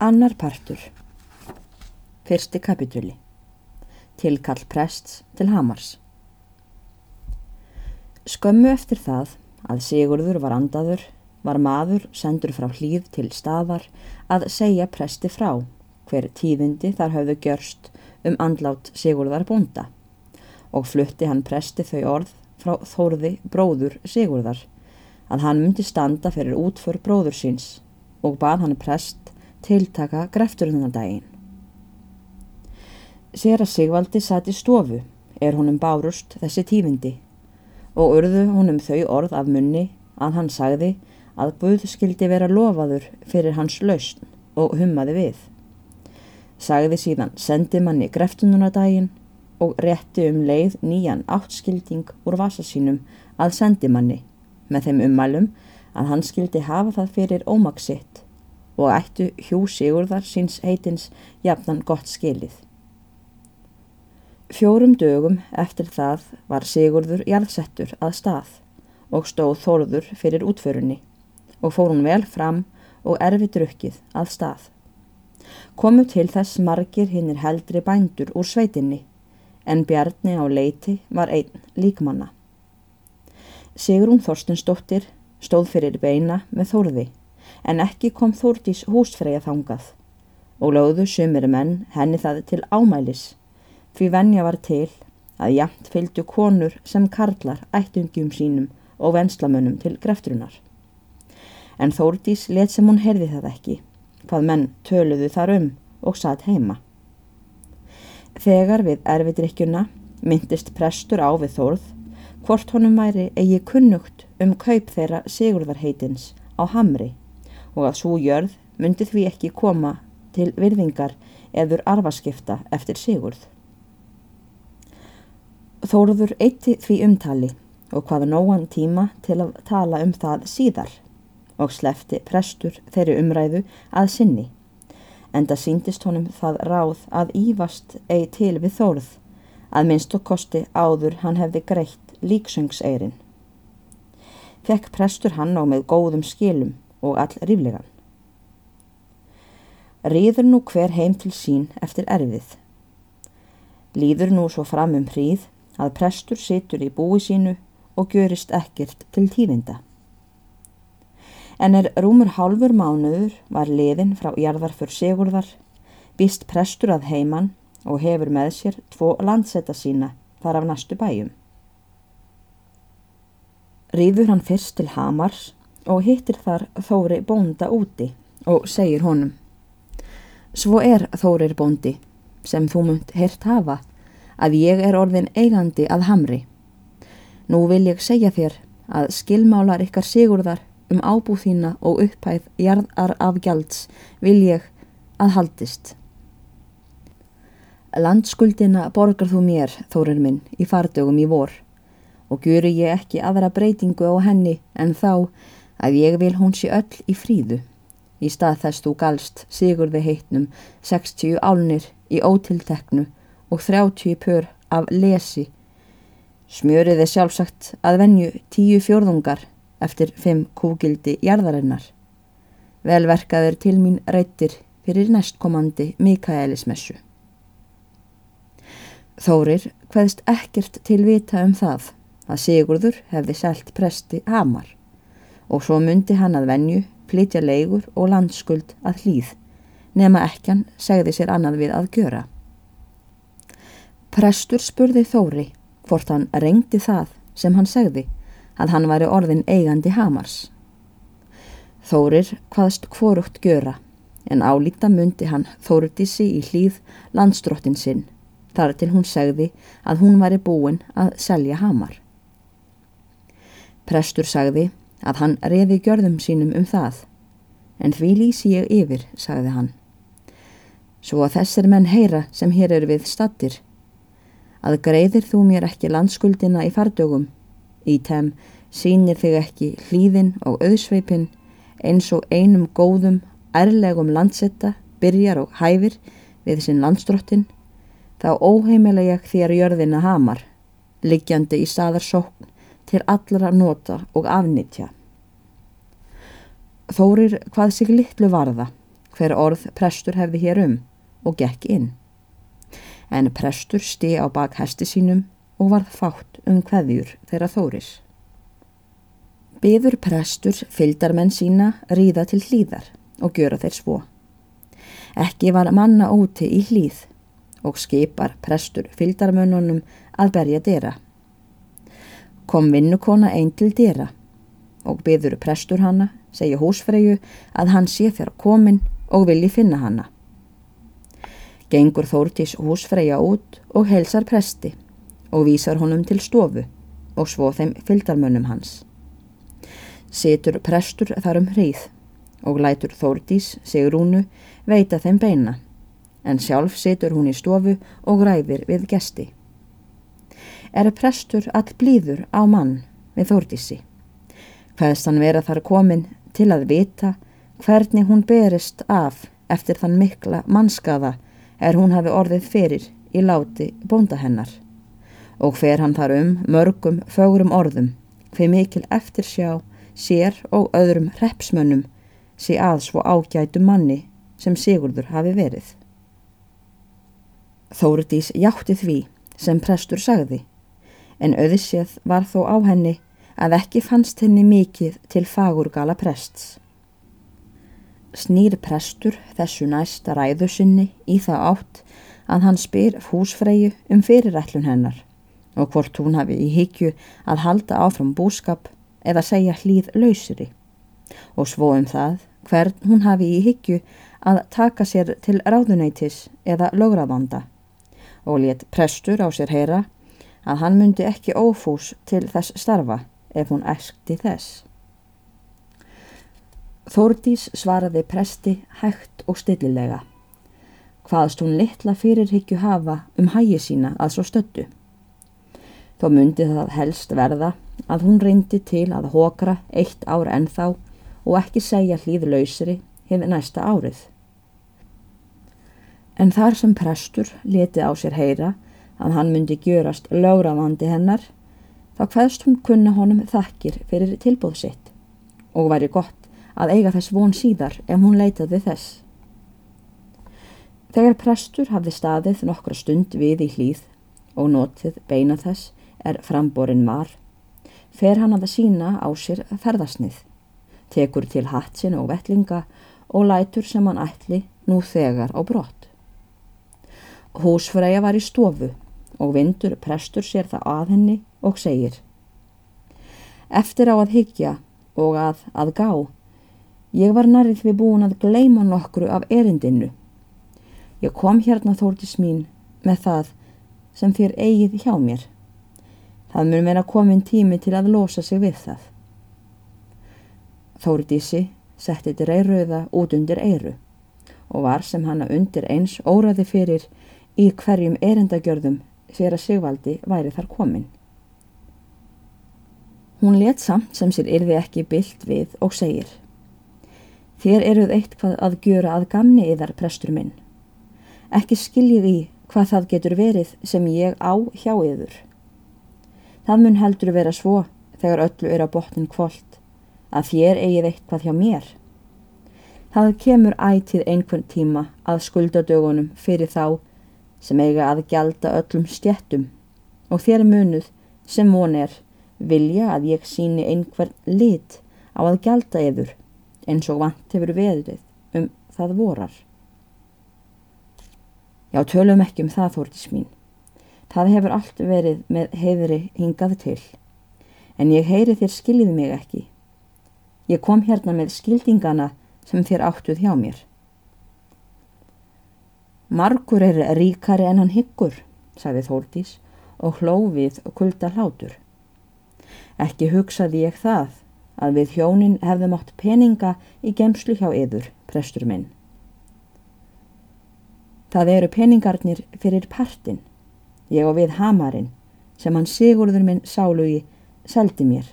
Annar partur. Fyrsti kapitúli Tilkall prests til Hamars. Skömmu eftir það að Sigurður var andaður var maður sendur frá hlýð til staðar að segja presti frá hver tíðindi þar hafðu gjörst um andlát Sigurðar búnda og flutti hann presti þau orð frá Þórði bróður Sigurðar að hann myndi standa fyrir útför bróður síns og bað hann prest tiltaka grefturðunardaginn. Sér að Sigvaldi satt í stofu er honum bárust þessi tífindi og urðu honum þau orð af munni að hann sagði að Guð skildi vera lofaður fyrir hans lausn og hummaði við. Sagði síðan sendi manni greftununardaginn og rétti um leið nýjan áttskilding úr vasa sínum að sendi manni með þeim ummælum að hann skildi hafa það fyrir ómaksitt og ættu hjú Sigurðar síns heitins jafnan gott skilið. Fjórum dögum eftir það var Sigurður jarðsettur að stað og stóð þorður fyrir útförunni og fór hún vel fram og erfi drukkið að stað. Komu til þess margir hinnir heldri bændur úr sveitinni en Bjarni á leiti var einn líkmanna. Sigrún Þorstinsdóttir stóð fyrir beina með þórði en ekki kom Þórdís húsfreyja þangað og lögðu sumir menn henni það til ámælis því venja var til að jæmt fylgdu konur sem karlar ættungjum sínum og venslamönnum til greftrunar. En Þórdís let sem hún herði það ekki, hvað menn töluðu þar um og satt heima. Þegar við erfidrykkjuna myndist prestur á við Þórð hvort honum væri eigi kunnugt um kaup þeirra Sigurðarheitins á Hamri og að svo jörð myndi því ekki koma til virðingar eður arfaskipta eftir Sigurð. Þóruður eitti því umtali og hvaða nógan tíma til að tala um það síðar og slefti prestur þeirri umræðu að sinni. Enda síndist honum það ráð að ívast eigi til við þórð að minnst og kosti áður hann hefði greitt líksöngseirin. Fekk prestur hann á með góðum skilum og all ríflegan. Ríður nú hver heim til sín eftir erfið. Líður nú svo fram um hríð að prestur situr í búi sínu og görist ekkert til tíðinda. En er rúmur hálfur mánuður var liðin frá jarðarfur Sigurðar, býst prestur að heiman og hefur með sér tvo landsetta sína þar af næstu bæjum. Ríður hann fyrst til Hamars og hittir þar Þóri bónda úti og segir honum Svo er Þórir bóndi sem þú munt hirt hafa að ég er orðin eigandi að hamri. Nú vil ég segja þér að skilmálar ykkar sigurðar um ábúð þína og upphæð jarðar af gjalds vil ég að haldist. Landskuldina borgar þú mér, Þórir minn, í fardögum í vor og gjöru ég ekki aðra breytingu á henni en þá að ég vil hún sé öll í fríðu. Í stað þess þú galst sigurði heitnum 60 álnir í ótilteknu og 30 pör af lesi. Smjöriði sjálfsagt að venju 10 fjörðungar eftir 5 kúgildi jarðarinnar. Velverkaður til mín reytir fyrir næstkomandi Mikaelismessu. Þórir hvaðist ekkert til vita um það að Sigurður hefði selt presti Hamar og svo myndi hann að venju, flytja leigur og landskuld að hlýð, nema ekkan segði sér annað við að gjöra. Prestur spurði Þóri hvort hann reyndi það sem hann segði að hann væri orðin eigandi Hamars. Þórir hvaðst hvorugt gjöra en álíta myndi hann Þóriðissi í hlýð landstrottin sinn þar til hún segði að hún væri búin að selja Hamar. Prestur sagði að hann reði gjörðum sínum um það. En því lýsi ég yfir, sagði hann. Svo að þessir menn heyra sem hér eru við stattir. Að greiðir þú mér ekki landskuldina í fardögum. Í tem sínir þig ekki hlýðin og auðsveipin eins og einum góðum, ærlegum landsetta byrjar og hæfir við sinn landstrottin. Þá óheimilega ég þér jörðina hamar, liggjandi í staðarsókn til allra nota og afnitja. Þórir hvað sig litlu varða, hver orð prestur hefði hér um og gekk inn. En prestur sti á bak hesti sínum og varð fátt um hveðjur þeirra þóris. Byður prestur fyldarmenn sína ríða til hlýðar og gjöra þeir svo. Ekki var manna úti í hlýð og skipar prestur fyldarmönnunum að berja dera. Kom vinnukona einn til dera og byður prestur hanna, segja húsfreyju að hann sé þér komin og vilji finna hanna. Gengur Þórtís húsfreyja út og helsar presti og vísar honum til stofu og svo þeim fyldarmönnum hans. Situr prestur þar um hríð og lætur Þórdís, Sigrúnu, veita þeim beina, en sjálf situr hún í stofu og ræðir við gesti. Er prestur all blíður á mann við Þórdísi? Hvaðst hann vera þar komin til að vita hvernig hún berist af eftir þann mikla mannskaða er hún hafi orðið fyrir í láti bónda hennar og fer hann þar um mörgum fögurum orðum hver mikil eftir sjá sér og öðrum repsmönnum sé að svo ágætu manni sem Sigurdur hafi verið. Þóruðís játti því sem prestur sagði en auðsið var þó á henni að ekki fannst henni mikið til fagurgala prests. Snýr prestur þessu næsta ræðu sinni í það átt að hann spyr húsfreyju um fyrirætlun hennar og hvort hún hafi í higgju að halda áfram búskap eða segja hlýð lausri og svo um það hvern hún hafi í higgju að taka sér til ráðunætis eða lögravanda og let prestur á sér heyra að hann myndi ekki ófús til þess starfa ef hún eskti þess. Þórdís svaraði presti hægt og stillilega. Hvaðst hún litla fyrirhyggju hafa um hægi sína að svo stöttu. Þó myndi það helst verða að hún reyndi til að hókra eitt ár ennþá og ekki segja hlýð lausri hefði næsta árið. En þar sem prestur leti á sér heyra að hann myndi gjörast lögravandi hennar, þá hvaðst hún kunna honum þakkir fyrir tilbúð sitt og væri gott að eiga þess von síðar ef hún leitaði þess. Þegar prestur hafði staðið nokkra stund við í hlýð og notið beina þess er framborin var, fer hann að sína á sér ferðasnið tekur til hatsin og vettlinga og lætur sem hann ætli nú þegar á brott. Húsfreyja var í stofu og vindur prestur sér það að henni og segir Eftir á að hyggja og að að gá, ég var nærið við búin að gleima nokkru af erindinu. Ég kom hérna þórtis mín með það sem þér eigið hjá mér. Það mun meina komin tími til að losa sig við það. Þórdísi setti dreirröða út undir eiru og var sem hanna undir eins óraði fyrir í hverjum erendagjörðum fyrir að Sigvaldi væri þar komin. Hún let samt sem sér yrði ekki byllt við og segir Þér eruð eitt hvað að gjöra að gamni yðar prestur minn. Ekki skiljið í hvað það getur verið sem ég á hjá yður. Það mun heldur vera svo þegar öllu er á botnin kvólt að þér eigið eitthvað hjá mér. Það kemur ætið einhvern tíma að skuldadögunum fyrir þá sem eiga að gjalda öllum stjettum og þér munuð sem von er vilja að ég síni einhvern lit á að gjalda yfir eins og vant hefur veðrið um það vorar. Já, tölum ekki um það, Þórtis mín. Það hefur allt verið með hefri hingað til, en ég heyri þér skiljið mig ekki Ég kom hérna með skildingana sem þér áttuð hjá mér. Margur er ríkari en hann hyggur, sagði Þórdís og hlófið kulda hlátur. Ekki hugsaði ég það að við hjónin hefðum átt peninga í gemslu hjá yður, prestur minn. Það eru peningarnir fyrir partin, ég og við hamarinn, sem hann Sigurður minn sálugi seldi mér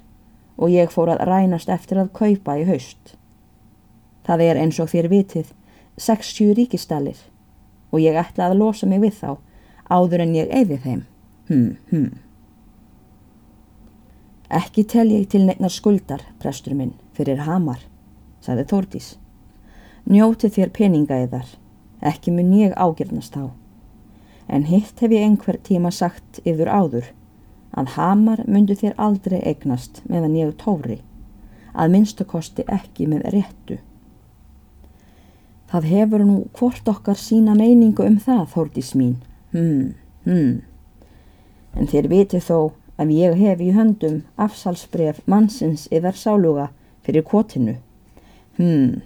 og ég fór að rænast eftir að kaupa í haust. Það er eins og þér vitið 60 ríkistallir og ég ætla að losa mig við þá áður en ég eyði þeim. Hm, hm. Ekki tel ég til neinar skuldar, prestur minn, fyrir hamar, sagði Þórdís. njóti þér peninga eðar, ekki mun ég ágjörnast á. En hitt hef ég einhver tíma sagt yfir áður, að hamar myndu þér aldrei eignast meðan ég tóri, að minnstakosti ekki með réttu. Það hefur nú hvort okkar sína meiningu um það, Þórdís mín. Hmm, hmm. En þér viti þó að ég hef í höndum afsalsbref mannsins yfir sáluga fyrir kvotinu. Hmm.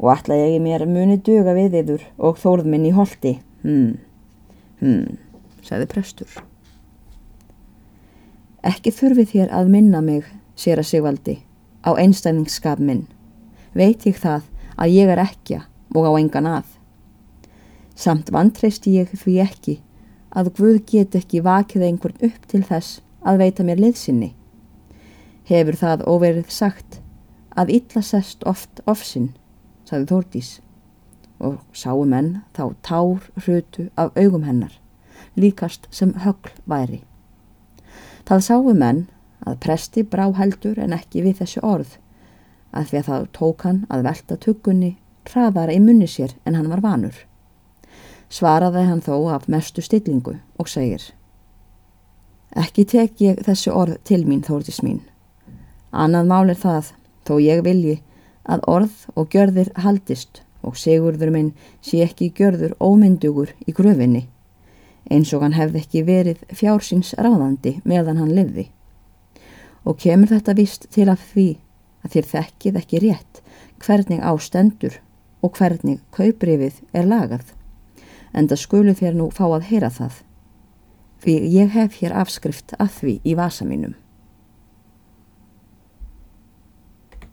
Og ætla ég mér muni duga við yfir og þórð minn í holdi. Hmm. Hmm, sagði prestur. Ekki þurfi þér að minna mig, sér að Sigvaldi, á einstæningsskap minn. Veit ég það að ég er ekki og á engan að. Samt vantreist ég því ekki að Guð get ekki vakið einhvern upp til þess að veita mér liðsynni. Hefur það óverið sagt að illa sest oft ofsinn, sagði Þórdís og sáu menn þá tár hrutu af augum hennar, líkast sem högl væri. Það sáu menn að presti brá heldur en ekki við þessu orð, að því að það tók hann að velta tuggunni hraðara í munni sér en hann var vanur. Svaraði hann þó af mestu stillingu og segir Ekki tek ég þessi orð til mín þórtis mín. Annað mál er það, þó ég vilji, að orð og gjörðir haldist og segurður minn sé ekki gjörður ómyndugur í gröfinni, eins og hann hefði ekki verið fjársins ráðandi meðan hann livði. Og kemur þetta vist til af því að þér þekkið ekki rétt hvernig ástendur og hvernig kauprifið er lagað, en það skulu þér nú fá að heyra það, því ég hef hér afskrift að því í vasa mínum.